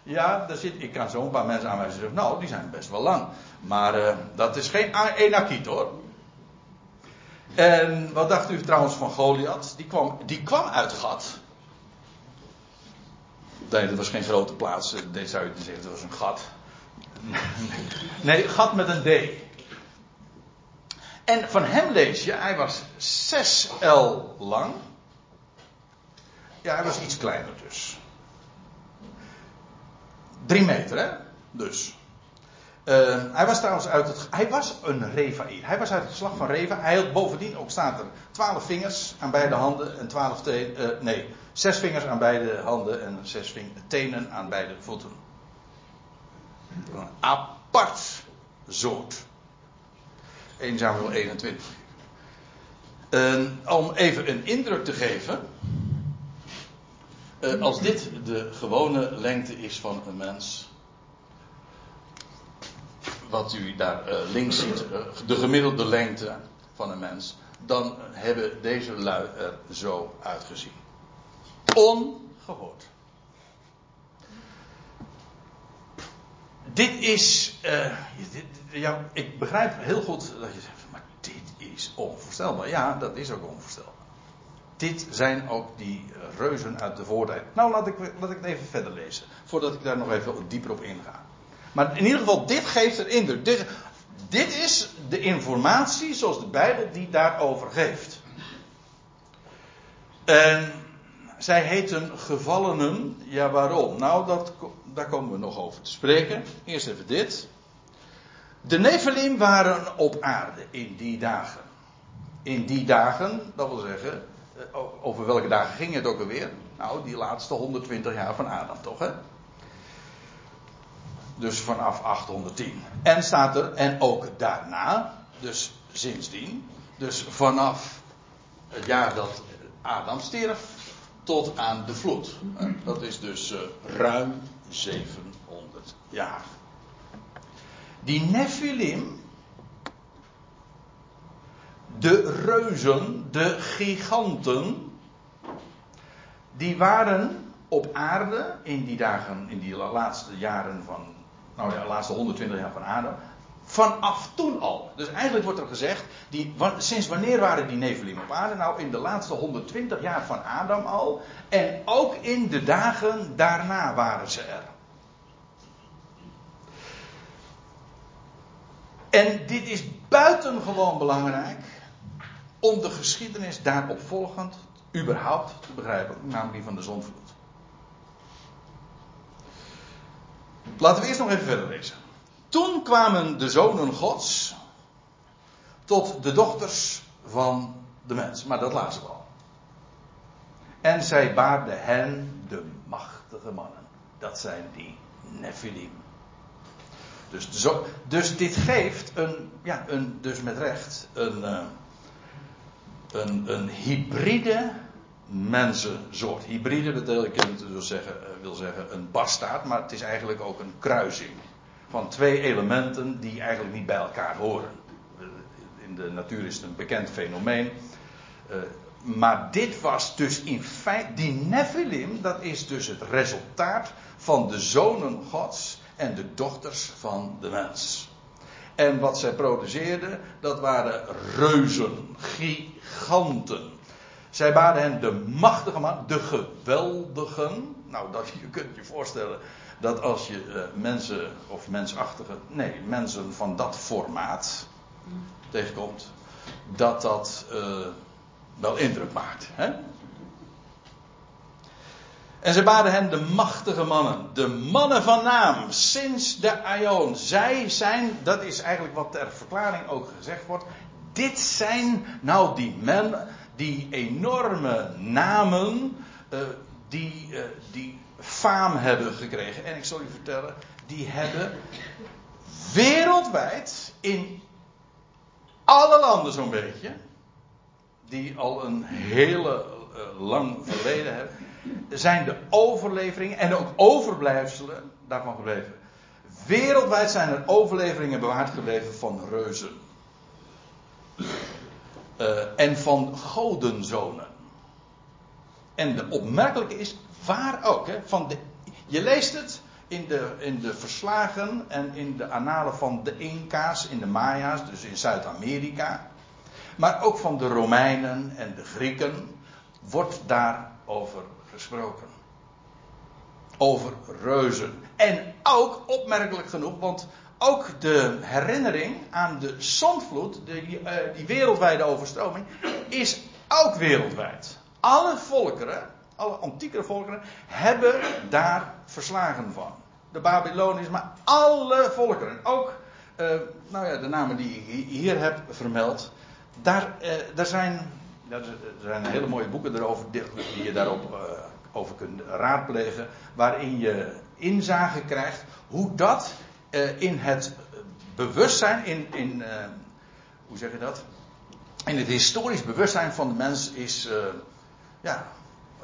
Ja, daar zit, ik kan zo een paar mensen aanwijzen zeggen, nou, die zijn best wel lang. Maar dat is geen enakiet hoor. En wat dacht u trouwens van Goliath? Die kwam, die kwam uit Gat. Nee, dat was geen grote plaats. Dit zou je zeggen, dat was een gat. Nee, gat met een D. En van hem lees je, hij was 6 L lang. Ja, hij was iets kleiner dus. 3 meter, hè? Dus. Uh, hij was trouwens uit het. Hij was een Refaïr. Hij was uit het geslacht van Reva. Hij had bovendien ook staat er twaalf vingers aan beide handen en twaalf tenen. Uh, nee, zes vingers aan beide handen en zes tenen aan beide voeten. Een apart soort. 1 Samuel 21. Uh, om even een indruk te geven. Uh, als dit de gewone lengte is van een mens. Wat u daar uh, links ziet, uh, de gemiddelde lengte van een mens. Dan hebben deze lui er zo uitgezien. Ongehoord. Dit is. Dit, ja, ik begrijp heel goed dat je zegt, maar dit is onvoorstelbaar. Ja, dat is ook onvoorstelbaar. Dit zijn ook die reuzen uit de voortijd. Nou, laat ik, ik het even verder lezen. Voordat ik daar nog even dieper op inga. Maar in ieder geval, dit geeft er indruk. Dit, dit is de informatie zoals de Bijbel die daarover geeft. En zij heten gevallenen. Ja, waarom? Nou, dat, daar komen we nog over te spreken. Eerst even dit. De Nephilim waren op aarde in die dagen. In die dagen, dat wil zeggen, eh, over welke dagen ging het ook alweer? Nou, die laatste 120 jaar van Adam, toch hè? Dus vanaf 810. En staat er, en ook daarna, dus sindsdien, dus vanaf het jaar dat Adam stierf tot aan de vloed. Dat is dus uh, ruim 700 jaar. Die Nephilim, de reuzen, de giganten, die waren op aarde in die dagen, in die laatste jaren van, nou ja, de laatste 120 jaar van Adam, vanaf toen al. Dus eigenlijk wordt er gezegd, die, sinds wanneer waren die Nephilim op aarde? Nou, in de laatste 120 jaar van Adam al. En ook in de dagen daarna waren ze er. En dit is buitengewoon belangrijk om de geschiedenis daarop volgend überhaupt te begrijpen, namelijk die van de zonvloed. Laten we eerst nog even verder lezen. Toen kwamen de zonen Gods tot de dochters van de mens. Maar dat lazen we al. En zij baarden hen de machtige mannen. Dat zijn die Nephilim. Dus, dus dit geeft een, ja, een, dus met recht, een, uh, een, een hybride mensensoort. Hybride betekent dus zeggen, uh, wil zeggen een bastaard, maar het is eigenlijk ook een kruising. Van twee elementen die eigenlijk niet bij elkaar horen. In de natuur is het een bekend fenomeen. Uh, maar dit was dus in feite, die Nephilim, dat is dus het resultaat van de zonen Gods en de dochters van de mens. En wat zij produceerden, dat waren reuzen, giganten. Zij baden hen de machtige man, de geweldigen. Nou, dat, je kunt je voorstellen dat als je uh, mensen of mensachtige, nee, mensen van dat formaat tegenkomt, dat dat uh, wel indruk maakt. Hè? En ze baden hen de machtige mannen, de mannen van naam, sinds de Aion. Zij zijn, dat is eigenlijk wat ter verklaring ook gezegd wordt. Dit zijn nou die men, die enorme namen, uh, die, die faam hebben gekregen. En ik zal u vertellen, die hebben wereldwijd in alle landen zo'n beetje, die al een hele uh, lang verleden hebben zijn de overleveringen en ook overblijfselen daarvan gebleven. Wereldwijd zijn er overleveringen bewaard gebleven van reuzen. Uh, en van godenzonen. En de opmerkelijke is, waar ook, hè, van de, je leest het in de, in de verslagen en in de analen van de Inca's, in de Maya's, dus in Zuid-Amerika. Maar ook van de Romeinen en de Grieken wordt daarover gesproken. Over reuzen. En ook opmerkelijk genoeg, want ook de herinnering aan de zondvloed, uh, die wereldwijde overstroming, is ook wereldwijd. Alle volkeren, alle antieke volkeren, hebben daar verslagen van. de Babyloniërs, maar alle volkeren. Ook, uh, nou ja, de namen die ik hier heb vermeld. Daar, uh, daar, zijn, er zijn hele mooie boeken erover die, die je daarop uh, over kunt raadplegen. Waarin je inzage krijgt hoe dat in het bewustzijn, in, in hoe zeg je dat? In het historisch bewustzijn van de mens is ja,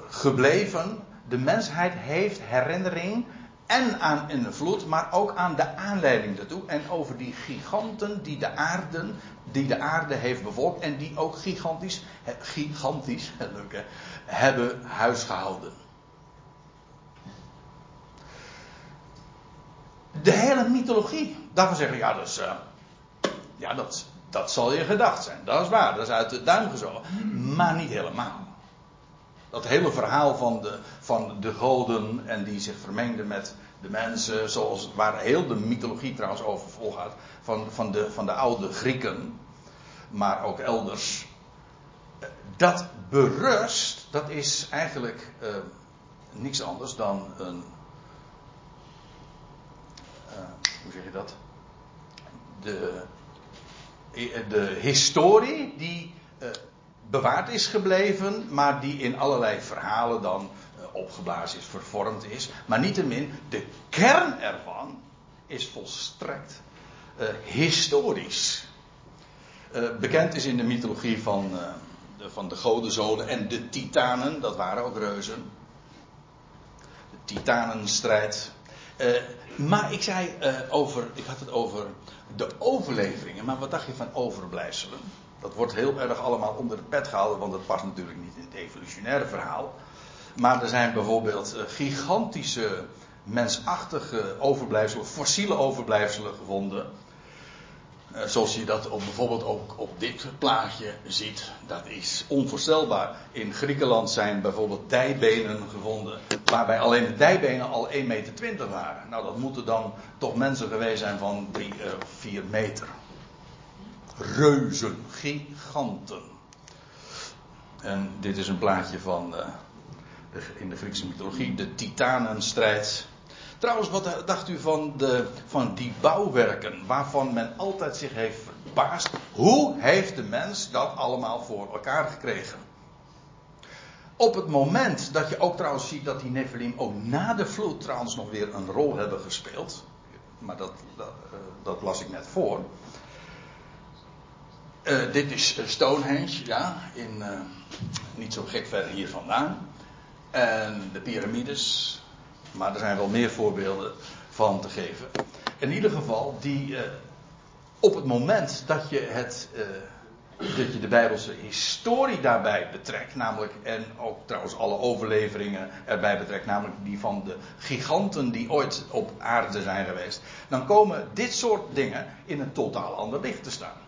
gebleven. De mensheid heeft herinnering en aan een vloed, maar ook aan de aanleiding daartoe. En over die giganten die de aarde, die de aarde heeft bevolkt en die ook gigantisch, gigantisch hè, hebben huisgehouden. De hele mythologie, daarvan zeggen ja, dat, uh, ja dat, dat zal je gedacht zijn. Dat is waar, dat is uit de duim gezogen. Maar niet helemaal. Dat hele verhaal van de, van de goden en die zich vermengden met de mensen, zoals, waar heel de mythologie trouwens over volgaat, van, van, de, van de oude Grieken, maar ook elders. Dat berust, dat is eigenlijk uh, niks anders dan een. Uh, hoe zeg je dat? De, de historie die uh, bewaard is gebleven, maar die in allerlei verhalen dan uh, opgeblazen is, vervormd is. Maar niettemin, de kern ervan is volstrekt uh, historisch. Uh, bekend is in de mythologie van, de, van de godenzonen en de titanen, dat waren ook reuzen. De titanenstrijd. maar ik zei over, ik had het over de overleveringen, maar wat dacht je van overblijfselen? Dat wordt heel erg allemaal onder de pet gehouden, want dat past natuurlijk niet in het evolutionaire verhaal. Maar er zijn bijvoorbeeld eh, gigantische mensachtige overblijfselen, fossiele overblijfselen gevonden. Eh, zoals je dat op, bijvoorbeeld ook op dit plaatje ziet. Dat is onvoorstelbaar. In Griekenland zijn bijvoorbeeld dijbenen gevonden. Waarbij alleen de dijbenen al 1,20 meter waren. Nou, dat moeten dan toch mensen geweest zijn van 3 of 4 meter reuzen, giganten. En dit is een plaatje van de, in de Griekse mythologie, de titanenstrijd. Trouwens, wat dacht u van, de, van die bouwwerken waarvan men altijd zich heeft verbaasd? Hoe heeft de mens dat allemaal voor elkaar gekregen? Op het moment dat je ook trouwens ziet dat die Nephilim ook na de vloed trouwens nog weer een rol hebben gespeeld. Maar dat, dat, uh, dat las ik net voor. Uh, dit is Stonehenge, ja, in, uh, niet zo gek ver hier vandaan. En de piramides, maar er zijn wel meer voorbeelden van te geven. In ieder geval, die op het moment dat je, het, dat je de Bijbelse historie daarbij betrekt, namelijk, en ook trouwens alle overleveringen erbij betrekt, namelijk die van de giganten die ooit op aarde zijn geweest, dan komen dit soort dingen in een totaal ander licht te staan.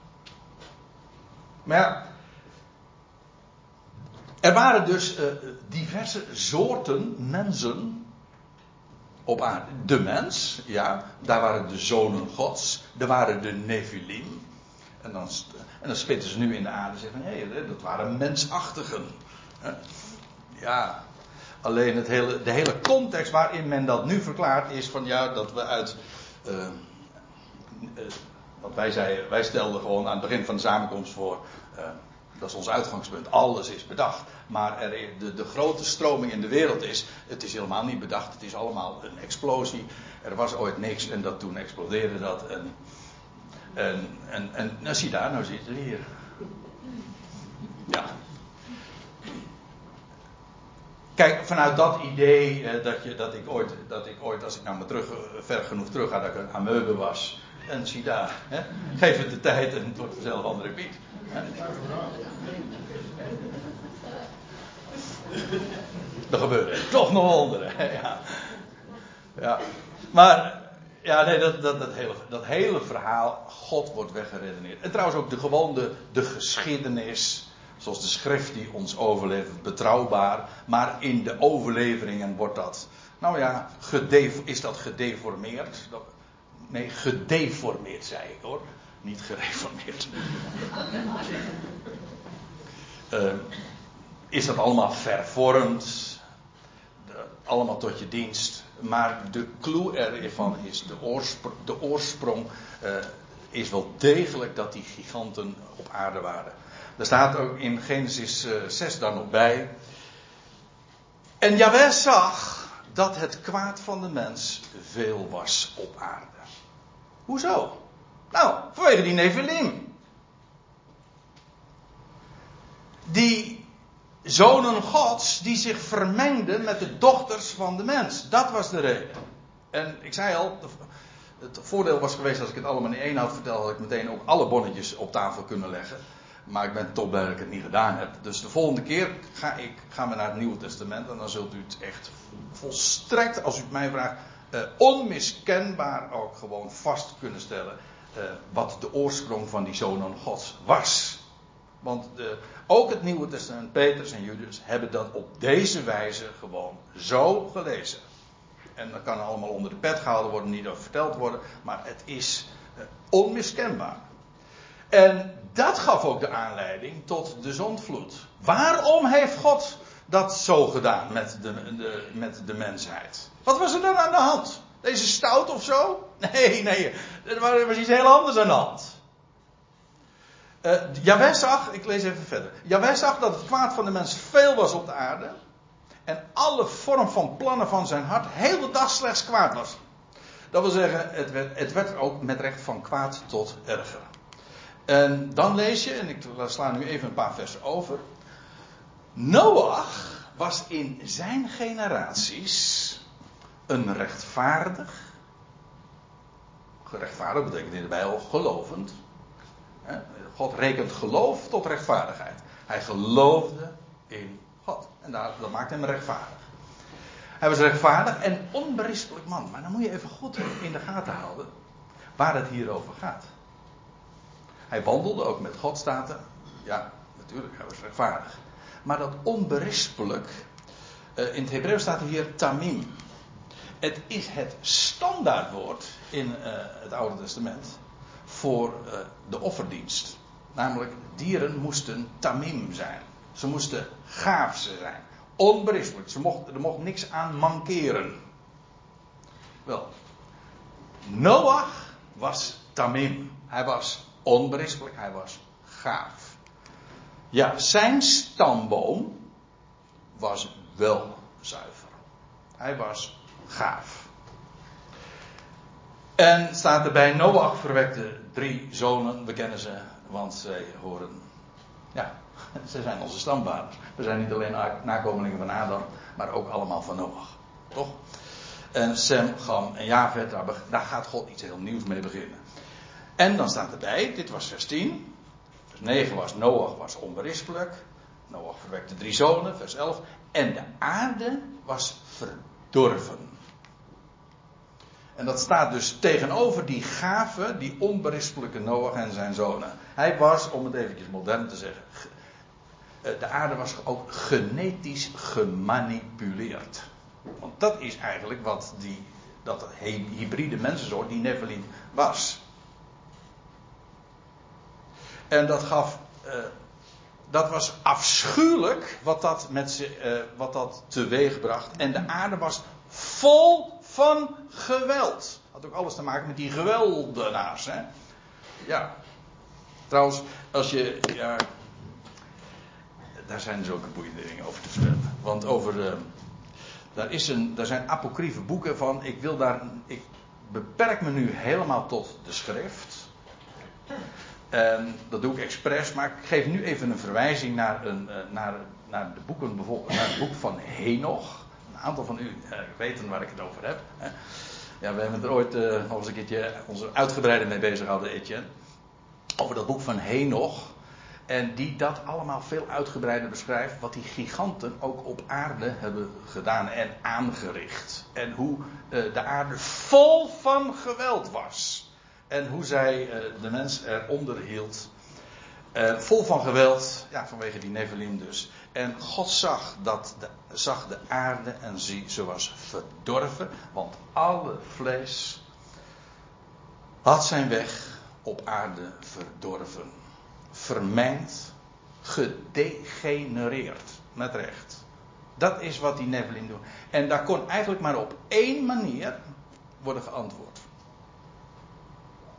Maar ja, er waren dus uh, diverse soorten mensen op aarde. De mens, ja, daar waren de zonen gods, er waren de Nephilim. En dan, en dan spitten ze nu in de aarde en zeggen: hé, hey, dat waren mensachtigen. Ja, alleen het hele, de hele context waarin men dat nu verklaart is van ja, dat we uit. Uh, uh, want wij, zei, wij stelden gewoon aan het begin van de samenkomst voor. Uh, dat is ons uitgangspunt. Alles is bedacht. Maar er, de, de grote stroming in de wereld is. Het is helemaal niet bedacht. Het is allemaal een explosie. Er was ooit niks en dat toen explodeerde dat. En, en, en, en nou zie daar, nou zitten hier. Ja. Kijk, vanuit dat idee uh, dat, je, dat, ik ooit, dat ik ooit, als ik nou maar terug, ver genoeg terug ga, dat ik een ameube was. En daar, hè? geef het de tijd en het wordt vanzelf andere Piet. Er gebeuren toch nog wonderen. Ja. ja. Maar, ja, nee, dat, dat, dat, hele, dat hele verhaal, God wordt weggeredeneerd. En trouwens ook de gewone, de geschiedenis, zoals de schrift die ons overlevert, betrouwbaar. Maar in de overleveringen wordt dat, nou ja, is dat gedeformeerd. Nee, gedeformeerd zei ik hoor. Niet gereformeerd. uh, is dat allemaal vervormd? Allemaal tot je dienst. Maar de clue ervan is, de oorsprong, de oorsprong uh, is wel degelijk dat die giganten op aarde waren. Er staat ook in Genesis uh, 6 dan nog bij. En Jawel zag dat het kwaad van de mens veel was op aarde. Hoezo? Nou, vanwege die Nevelim. Die zonen gods die zich vermengden met de dochters van de mens. Dat was de reden. En ik zei al, het voordeel was geweest als ik het allemaal in één had verteld, had ik meteen ook alle bonnetjes op tafel kunnen leggen. Maar ik ben toch blij dat ik het niet gedaan heb. Dus de volgende keer ga ik, gaan we naar het Nieuwe Testament. En dan zult u het echt volstrekt, als u het mij vraagt, eh, onmiskenbaar ook gewoon vast kunnen stellen. Eh, wat de oorsprong van die zonen Gods was. Want de, ook het Nieuwe Testament, Petrus en Judas, hebben dat op deze wijze gewoon zo gelezen. En dat kan allemaal onder de pet gehouden worden, niet over verteld worden, maar het is onmiskenbaar. En dat gaf ook de aanleiding tot de zondvloed. Waarom heeft God dat zo gedaan met de, de, met de mensheid? Wat was er dan aan de hand? Deze stout of zo? Nee, nee, er was iets heel anders aan de hand. Uh, zag, ik lees even verder. Jawel zag dat het kwaad van de mens veel was op de aarde. En alle vorm van plannen van zijn hart heel de dag slechts kwaad was. Dat wil zeggen, het werd, het werd ook met recht van kwaad tot erger. En dan lees je, en ik sla nu even een paar versen over. Noach was in zijn generaties een rechtvaardig. Gerechtvaardig betekent in de Bijbel gelovend. God rekent geloof tot rechtvaardigheid. Hij geloofde in God. En dat maakt hem rechtvaardig. Hij was rechtvaardig en onberispelijk man. Maar dan moet je even goed in de gaten houden waar het hier over gaat. Hij wandelde ook met God, Ja, natuurlijk, hij was rechtvaardig. Maar dat onberispelijk, uh, in het Hebreeuws staat er hier tamim. Het is het standaardwoord in uh, het Oude Testament voor uh, de offerdienst. Namelijk, dieren moesten tamim zijn. Ze moesten gaaf zijn. Onberispelijk. Ze mocht, er mocht niks aan mankeren. Wel, Noach was tamim. Hij was onberispelijk, hij was gaaf. Ja, zijn stamboom was wel zuiver. Hij was gaaf. En staat erbij, Noach verwekte drie zonen, we kennen ze, want zij horen, ja, ze zijn onze stamvaders. We zijn niet alleen nakomelingen van Adam, maar ook allemaal van Noach. Toch? En Sem, Gam en Javet, daar, daar gaat God iets heel nieuws mee beginnen. En dan staat erbij, dit was vers 10. Vers 9 was Noach was onberispelijk. Noach verwekte drie zonen, vers 11. En de aarde was verdorven. En dat staat dus tegenover die gave, die onberispelijke Noach en zijn zonen. Hij was, om het eventjes modern te zeggen, eh, de aarde was ook genetisch gemanipuleerd. Want dat is eigenlijk wat die, dat hybride mensensoort, die Nephilim, was. En dat gaf. Uh, dat was afschuwelijk wat dat, met uh, wat dat teweeg bracht. En de aarde was vol van geweld. Had ook alles te maken met die geweldenaars. Hè? Ja. Trouwens, als je. Ja, daar zijn zulke boeiende dingen over te vertellen. Want over. Uh, daar, is een, daar zijn apocryfe boeken van. Ik wil daar. Ik beperk me nu helemaal tot de schrift. En dat doe ik expres, maar ik geef nu even een verwijzing naar, een, uh, naar, naar de boeken, naar het boek van Henoch. Een aantal van u uh, weten waar ik het over heb. Ja, we hebben er ooit uh, nog eens een keertje ons uitgebreider mee bezig gehouden, Etienne. Over dat boek van Henoch. En die dat allemaal veel uitgebreider beschrijft. Wat die giganten ook op aarde hebben gedaan en aangericht. En hoe de aarde vol van geweld was. En hoe zij uh, de mens eronder hield. Uh, vol van geweld, ja, vanwege die Nevelim dus. En God zag, dat de, zag de aarde en zie, ze was verdorven. Want alle vlees had zijn weg op aarde verdorven. Vermengd, gedegenereerd. Met recht. Dat is wat die Nephilim doen. En daar kon eigenlijk maar op één manier worden geantwoord.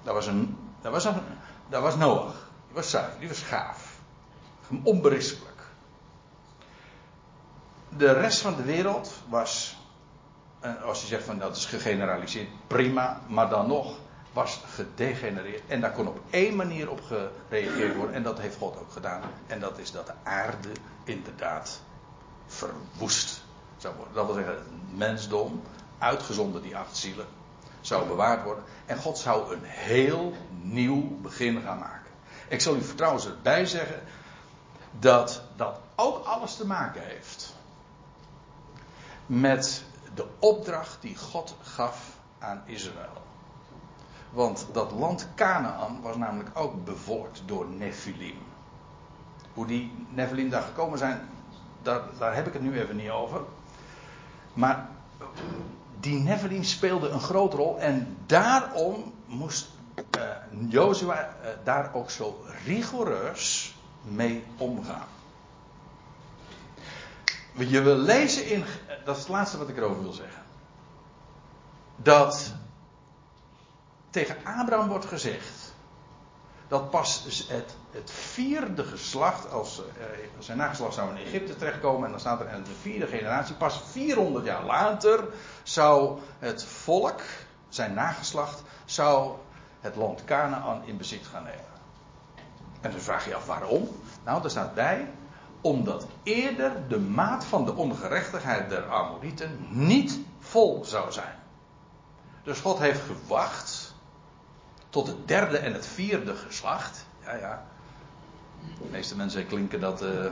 Dat was, een, dat was, een, dat was Noach. Die was zuiver, die was gaaf. Onberispelijk. De rest van de wereld was, als je zegt van dat is gegeneraliseerd, prima, maar dan nog was gedegenereerd. En daar kon op één manier op gereageerd worden. En dat heeft God ook gedaan. En dat is dat de aarde inderdaad verwoest zou worden. Dat wil zeggen, mensdom, uitgezonden die acht zielen, zou bewaard worden. En God zou een heel nieuw begin gaan maken. Ik zal u vertrouwens erbij zeggen dat dat ook alles te maken heeft met de opdracht die God gaf aan Israël. Want dat land Canaan was namelijk ook bevolkt door Nephilim. Hoe die Nephilim daar gekomen zijn, daar, daar heb ik het nu even niet over. Maar die Nephilim speelde een grote rol en daarom moest uh, Jozua uh, daar ook zo rigoureus mee omgaan. Je wil lezen in, dat is het laatste wat ik erover wil zeggen. Dat tegen Abraham wordt gezegd dat pas het, het vierde geslacht, als zijn nageslacht zou in Egypte terechtkomen, en dan staat er en de vierde generatie, pas 400 jaar later zou het volk, zijn nageslacht, zou het land Canaan in bezit gaan nemen. En dan vraag je af waarom? Nou, daar staat bij, omdat eerder de maat van de ongerechtigheid der Amorieten niet vol zou zijn. Dus God heeft gewacht tot het derde en het vierde geslacht. Ja, ja. De meeste mensen klinken dat uh,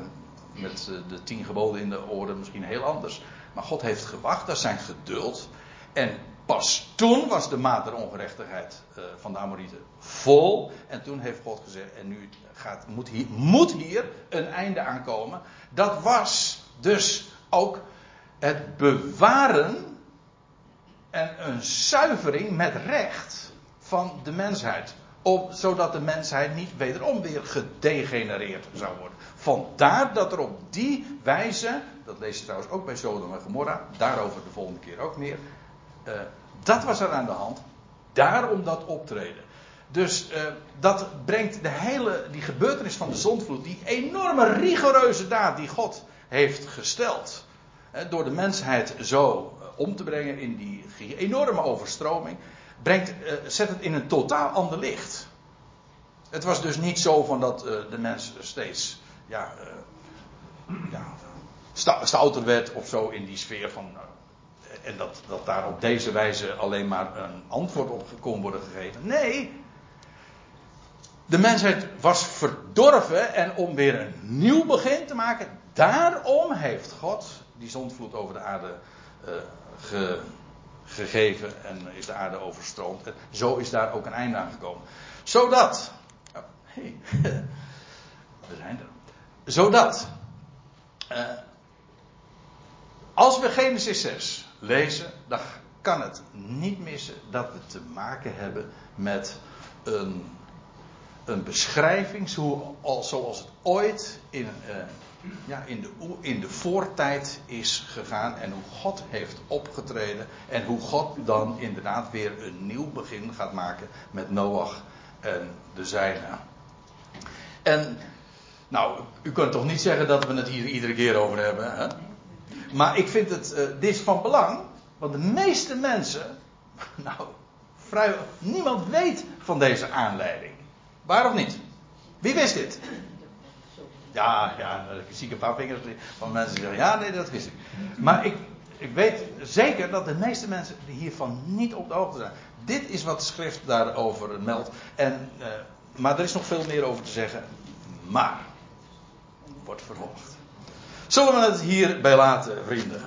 met de tien geboden in de oren misschien heel anders. Maar God heeft gewacht, dat zijn geduld. En pas toen was de maat der ongerechtigheid uh, van de Amorieten vol. En toen heeft God gezegd, en nu gaat, moet, hier, moet hier een einde aankomen. Dat was dus ook het bewaren en een zuivering met recht van de mensheid. Om, zodat de mensheid niet wederom weer gedegenereerd zou worden. Vandaar dat er op die wijze, dat lees je trouwens ook bij Sodom en Gomorra, daarover de volgende keer ook meer. Uh, dat was er aan de hand. Daarom dat optreden. Dus uh, dat brengt de hele, die gebeurtenis van de zondvloed, die enorme rigoureuze daad die God heeft gesteld, uh, door de mensheid zo om te brengen in die enorme overstroming, brengt, zet het in een totaal ander licht. Het was dus niet zo van dat de mens steeds ja, ja, stouter werd of zo in die sfeer van en dat, dat daar op deze wijze alleen maar een antwoord op kon worden gegeven. Nee. De mensheid was verdorven en om weer een nieuw begin te maken, daarom heeft God die zondvloed over de aarde uh, ge, gegeven en is de aarde overstroomd. En zo is daar ook een einde aan gekomen. Zodat. Oh, hey, we zijn er. Zodat. Uh, als we Genesis 6 lezen, dan kan het niet missen dat we te maken hebben met een, een beschrijving zoals het ooit in, uh, ja, in, de, in de voortijd is gegaan en hoe God heeft opgetreden en hoe God dan inderdaad weer een nieuw begin gaat maken met Noach en de zijnen. En nou, u kunt toch niet zeggen dat we het hier iedere keer over hebben, hè? Maar ik vind het, uh, dit is van belang, want de meeste mensen, nou, vrij, niemand weet van deze aanleiding. Waar of niet? Wie wist dit? Ja, ja, ik zie een paar vingers van mensen die zeggen, ja, nee, dat wist ik. Maar ik, ik weet zeker dat de meeste mensen hiervan niet op de hoogte zijn. Dit is wat de schrift daarover meldt. En, uh, maar er is nog veel meer over te zeggen. Maar, wordt vervolgd. Zullen we het hierbij laten, vrienden?